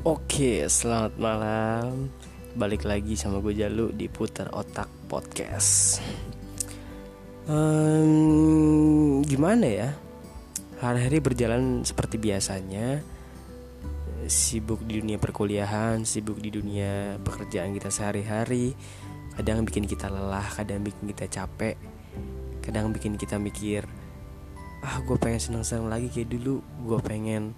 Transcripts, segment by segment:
Oke, selamat malam. Balik lagi sama gue Jalu di Putar Otak Podcast. Um, gimana ya? Hari-hari berjalan seperti biasanya. Sibuk di dunia perkuliahan, sibuk di dunia pekerjaan kita sehari-hari. Kadang bikin kita lelah, kadang bikin kita capek, kadang bikin kita mikir, ah gue pengen senang-senang lagi kayak dulu, gue pengen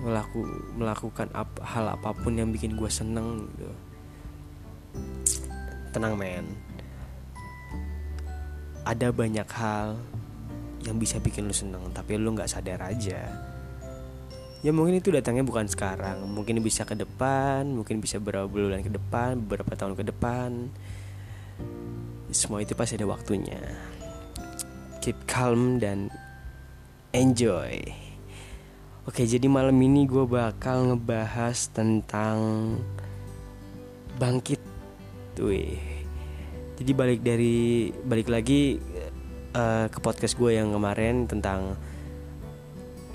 melaku, melakukan ap, hal apa pun yang bikin gue seneng gitu. tenang men. Ada banyak hal yang bisa bikin lu seneng tapi lu nggak sadar aja. Ya mungkin itu datangnya bukan sekarang. Mungkin bisa ke depan mungkin bisa beberapa bulan ke depan beberapa tahun ke depan. Semua itu pasti ada waktunya. Keep calm dan enjoy Oke jadi malam ini gue bakal ngebahas tentang bangkit. Wih. Jadi balik dari balik lagi uh, ke podcast gue yang kemarin tentang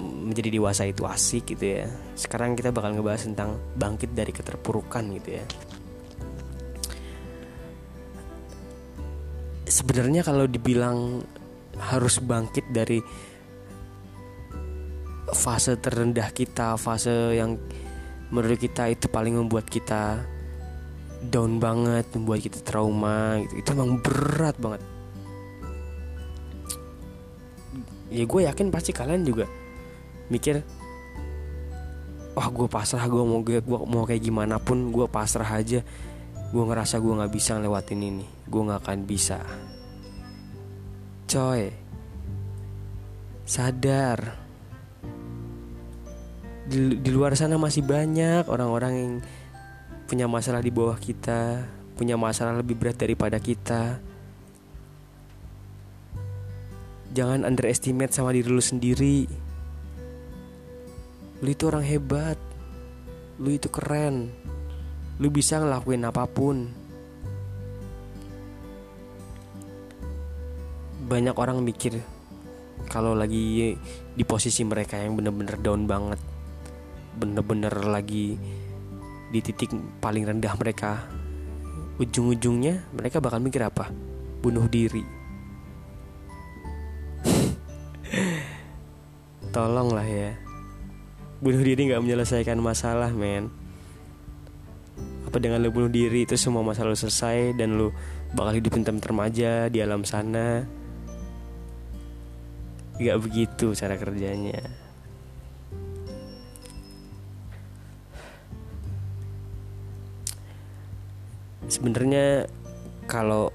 menjadi dewasa itu asik gitu ya. Sekarang kita bakal ngebahas tentang bangkit dari keterpurukan gitu ya. Sebenarnya kalau dibilang harus bangkit dari fase terendah kita, fase yang menurut kita itu paling membuat kita down banget, membuat kita trauma gitu. Itu emang berat banget. Ya gue yakin pasti kalian juga mikir wah gue pasrah gue mau gue mau kayak gimana pun gue pasrah aja gue ngerasa gue nggak bisa ngelewatin ini gue nggak akan bisa coy sadar di, di luar sana masih banyak orang-orang yang punya masalah di bawah kita, punya masalah lebih berat daripada kita. Jangan underestimate sama diri lu sendiri. Lu itu orang hebat. Lu itu keren. Lu bisa ngelakuin apa pun. Banyak orang mikir kalau lagi di posisi mereka yang bener-bener down banget bener-bener lagi di titik paling rendah mereka. Ujung-ujungnya mereka bakal mikir apa? Bunuh diri. Tolong lah ya. Bunuh diri nggak menyelesaikan masalah men. Apa dengan lu bunuh diri itu semua masalah lu selesai dan lu bakal hidup tentrem aja di alam sana? Gak begitu cara kerjanya sebenarnya kalau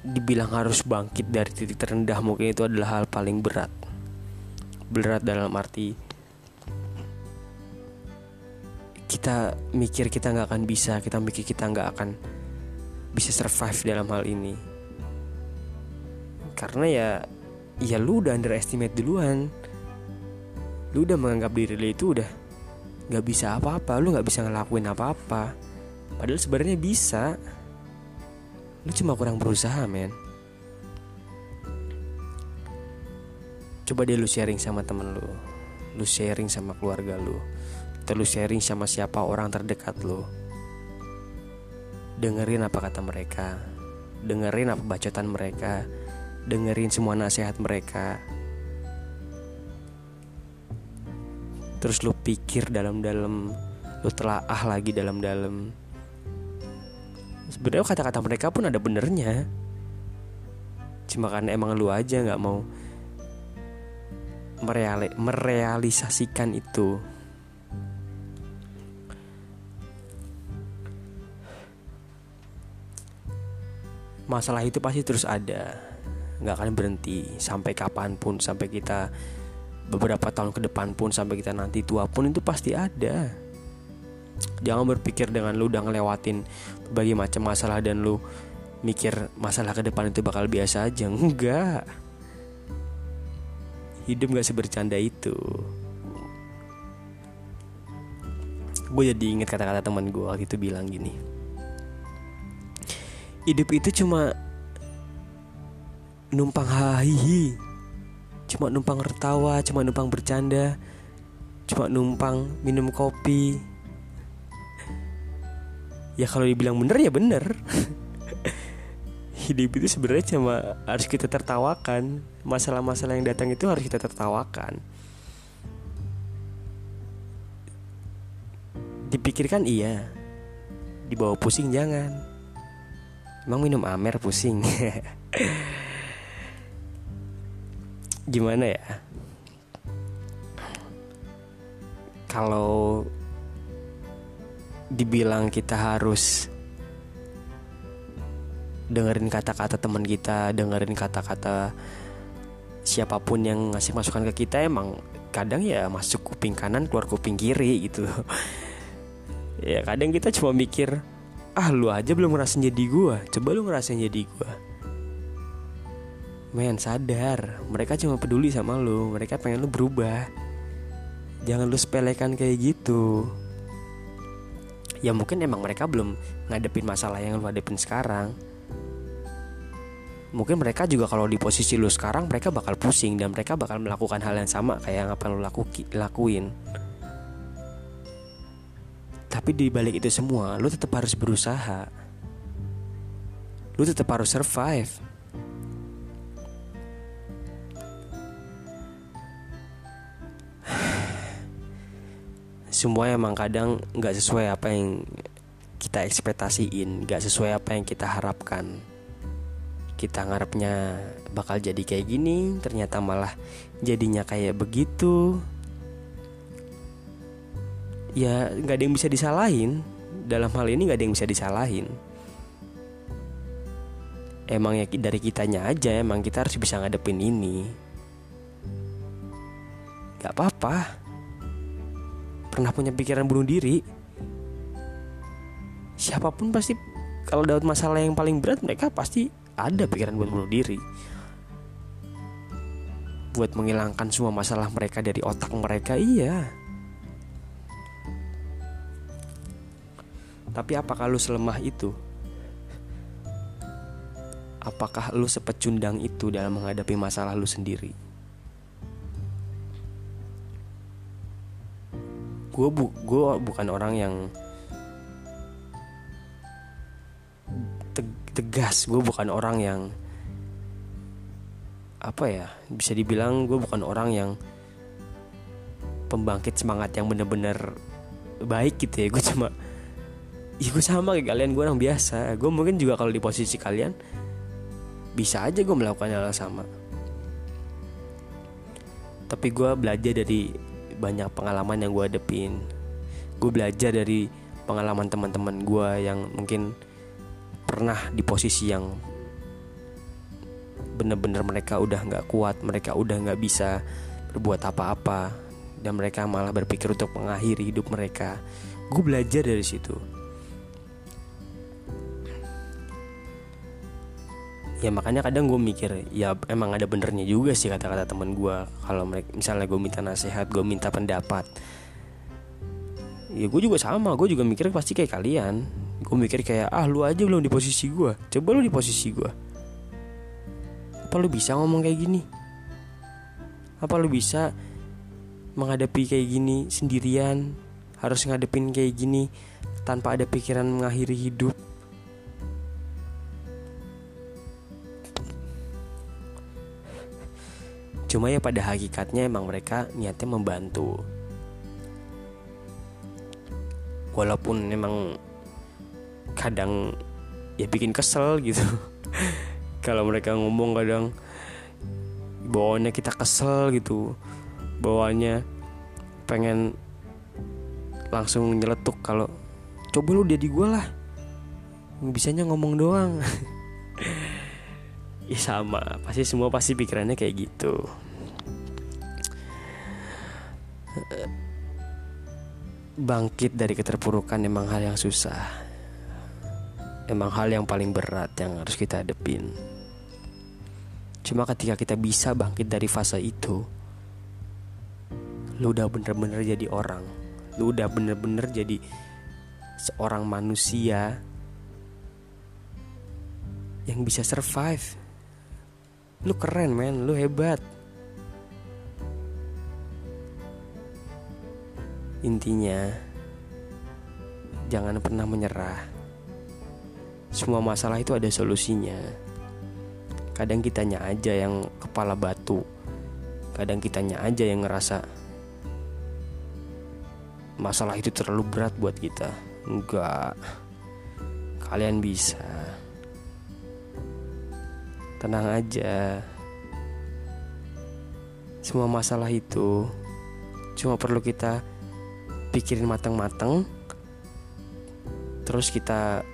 dibilang harus bangkit dari titik terendah mungkin itu adalah hal paling berat. Berat dalam arti kita mikir kita nggak akan bisa kita mikir kita nggak akan bisa survive dalam hal ini. Karena ya ya lu udah underestimate duluan. Lu udah menganggap diri lu itu udah nggak bisa apa-apa lu nggak bisa ngelakuin apa-apa. Padahal sebenarnya bisa. Lu cuma kurang berusaha men. Coba deh lu sharing sama temen lu. Lu sharing sama keluarga lu. Lu sharing sama siapa orang terdekat lu. Dengerin apa kata mereka. Dengerin apa bacotan mereka. Dengerin semua nasihat mereka terus lu pikir dalam-dalam lu telaah lagi dalam-dalam. Sebenarnya kata-kata mereka pun ada benernya. Cuma karena emang lu aja nggak mau mereali merealisasikan itu. Masalah itu pasti terus ada. Nggak akan berhenti sampai kapan pun sampai kita beberapa tahun ke depan pun sampai kita nanti tua pun itu pasti ada. Jangan berpikir dengan lu udah ngelewatin berbagai macam masalah dan lu mikir masalah ke depan itu bakal biasa aja enggak. Hidup gak sebercanda itu. Gue jadi inget kata-kata teman gue waktu itu bilang gini. Hidup itu cuma numpang hahihi cuma numpang tertawa cuma numpang bercanda cuma numpang minum kopi. Ya kalau dibilang bener ya bener. Hidup itu sebenarnya cuma harus kita tertawakan. Masalah-masalah yang datang itu harus kita tertawakan. Dipikirkan iya. Dibawa pusing jangan. Emang minum amer pusing gimana ya kalau dibilang kita harus dengerin kata-kata teman kita, dengerin kata-kata siapa pun yang ngasih masukan ke kita emang kadang ya masuk kuping kanan keluar kuping kiri gitu. ya kadang kita cuma mikir ah lu aja belum ngerasain jadi gua, coba lu ngerasain jadi gua. Men sadar, mereka cuma peduli sama lu, mereka pengen lu berubah. Jangan lu sepelekan kayak gitu. Ya mungkin emang mereka belum ngadepin masalah yang lu hadepin sekarang. Mungkin mereka juga kalau di posisi lu sekarang mereka bakal pusing dan mereka bakal melakukan hal yang sama kayak yang apa lu laku, lakuin. Tapi di balik itu semua lu tetap harus berusaha. Lu tetap harus survive semua emang kadang nggak sesuai apa yang kita ekspektasiin nggak sesuai apa yang kita harapkan. Kita ngarepnya bakal jadi kayak gini ternyata malah jadinya kayak begitu. Ya nggak ada yang bisa disalahin. Dalam hal ini nggak ada yang bisa disalahin. Emang ya dari kitanya aja emang kita harus bisa ngadepin ini. Nggak apa-apa pernah punya pikiran bunuh diri siapa pun pasti kalau dapat masalah yang paling berat mereka pasti ada pikiran buat bunuh diri. Buat menghilangkan semua masalah mereka dari otak mereka iya. Tapi apakah lu selemah itu? Apakah lu sepecundang itu dalam menghadapi masalah lu sendiri gue bu gue bukan orang yang tegas. Gue bukan orang yang apa ya bisa dibilang gue bukan orang yang pembangkit semangat yang bener-bener baik gitu ya. Gue cuma ya gue sama kayak kalian gue orang biasa. Gue mungkin juga kalau di posisi kalian bisa aja gue melakukan hal sama. Tapi gue belajar dari banyak pengalaman yang gue hadepin. Gue belajar dari pengalaman teman-teman gue yang mungkin pernah di posisi yang bener-bener mereka udah nggak kuat mereka udah nggak bisa berbuat apa-apa dan mereka malah berpikir untuk mengakhiri hidup mereka. Gue belajar dari situ ya makanya kadang gue mikir ya emang ada benernya juga sih kata-kata temen gue kalau mereka misalnya gue minta nasihat gue minta pendapat. Ya gue juga sama. Gue juga mikir pasti kayak kalian. Gue mikir kayak ah lu aja belum di posisi gue coba lu di posisi gue apa lu bisa ngomong kayak gini? Apa lu bisa menghadapi kayak gini sendirian? Harus ngadepin kayak gini tanpa ada pikiran mengakhiri hidup Cuma ya pada hakikatnya emang mereka niatnya membantu. Walaupun emang kadang ya bikin kesel gitu. Kalau mereka ngomong kadang bawaannya kita kesel gitu. Bawaannya pengen langsung nyeletuk kalau coba lu jadi gue lah. Bisanya ngomong doang ya sama. Pasti semua pasti pikirannya kayak gitu. Bangkit dari keterpurukan emang hal yang susah. Emang hal yang paling berat yang harus kita hadepin. Cuma ketika kita bisa bangkit dari fase itu lu udah bener-bener jadi orang. Lu udah bener-bener jadi seorang manusia yang bisa survive Lu keren men, lu hebat. Intinya jangan pernah menyerah. Semua masalah itu ada solusinya. Kadang kitanya aja yang kepala batu. Kadang kitanya aja yang ngerasa masalah itu terlalu berat buat kita. Enggak. Kalian bisa tenang aja. Semua masalah itu cuma perlu kita pikirin matang-matang terus kita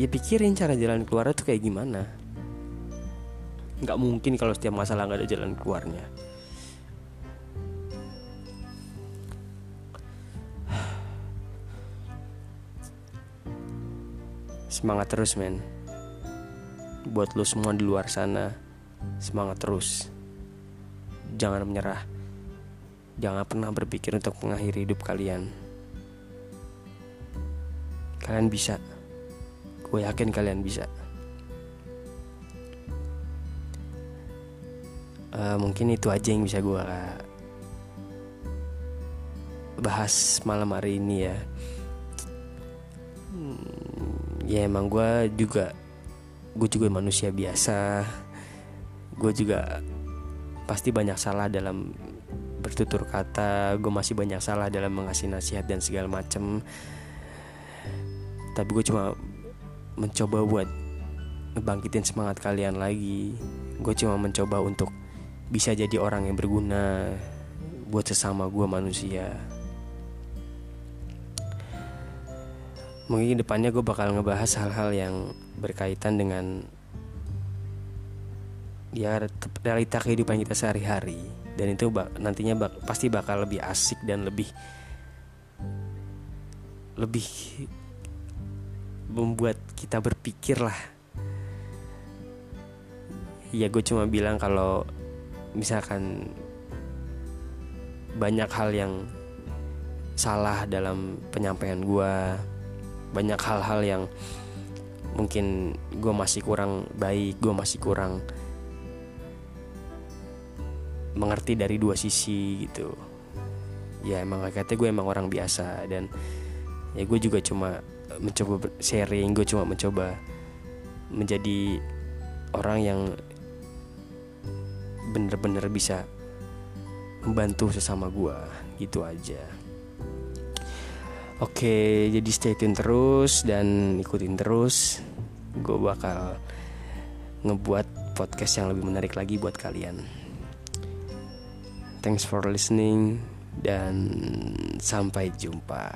ya pikirin cara jalan keluar itu kayak gimana. Nggak mungkin kalau setiap masalah nggak ada jalan keluarnya. Semangat terus men buat lo semua di luar sana semangat terus jangan menyerah. Jangan pernah berpikir untuk mengakhiri hidup kalian. Kalian bisa. Gue yakin kalian bisa. Uh, mungkin itu aja yang bisa gue bahas malam hari ini ya. Hmm, ya emang gue juga gue juga manusia biasa. Gue juga pasti banyak salah dalam bertutur kata. Gue masih banyak salah dalam mengasih nasihat dan segala macem. Tapi gue cuma mencoba buat ngebangkitin semangat kalian lagi. Gue cuma mencoba untuk bisa jadi orang yang berguna buat sesama gue manusia. Mungkin depannya gue bakal ngebahas hal-hal yang berkaitan dengan ya realita kehidupan kita sehari-hari. Dan itu bak, nantinya bak, pasti bakal lebih asik dan lebih lebih membuat kita berpikir lah. Ya gue cuma bilang kalau misalkan banyak hal yang salah dalam penyampaian gue banyak hal-hal yang mungkin gue masih kurang baik gue masih kurang mengerti dari dua sisi gitu. Ya emang kata gue emang orang biasa dan ya gue juga cuma mencoba sharing gue cuma mencoba menjadi orang yang bener-bener bisa membantu sesama gue gitu aja oke jadi stay tune terus dan ikutin terus gue bakal ngebuat podcast yang lebih menarik lagi buat kalian. Thanks for listening dan sampai jumpa.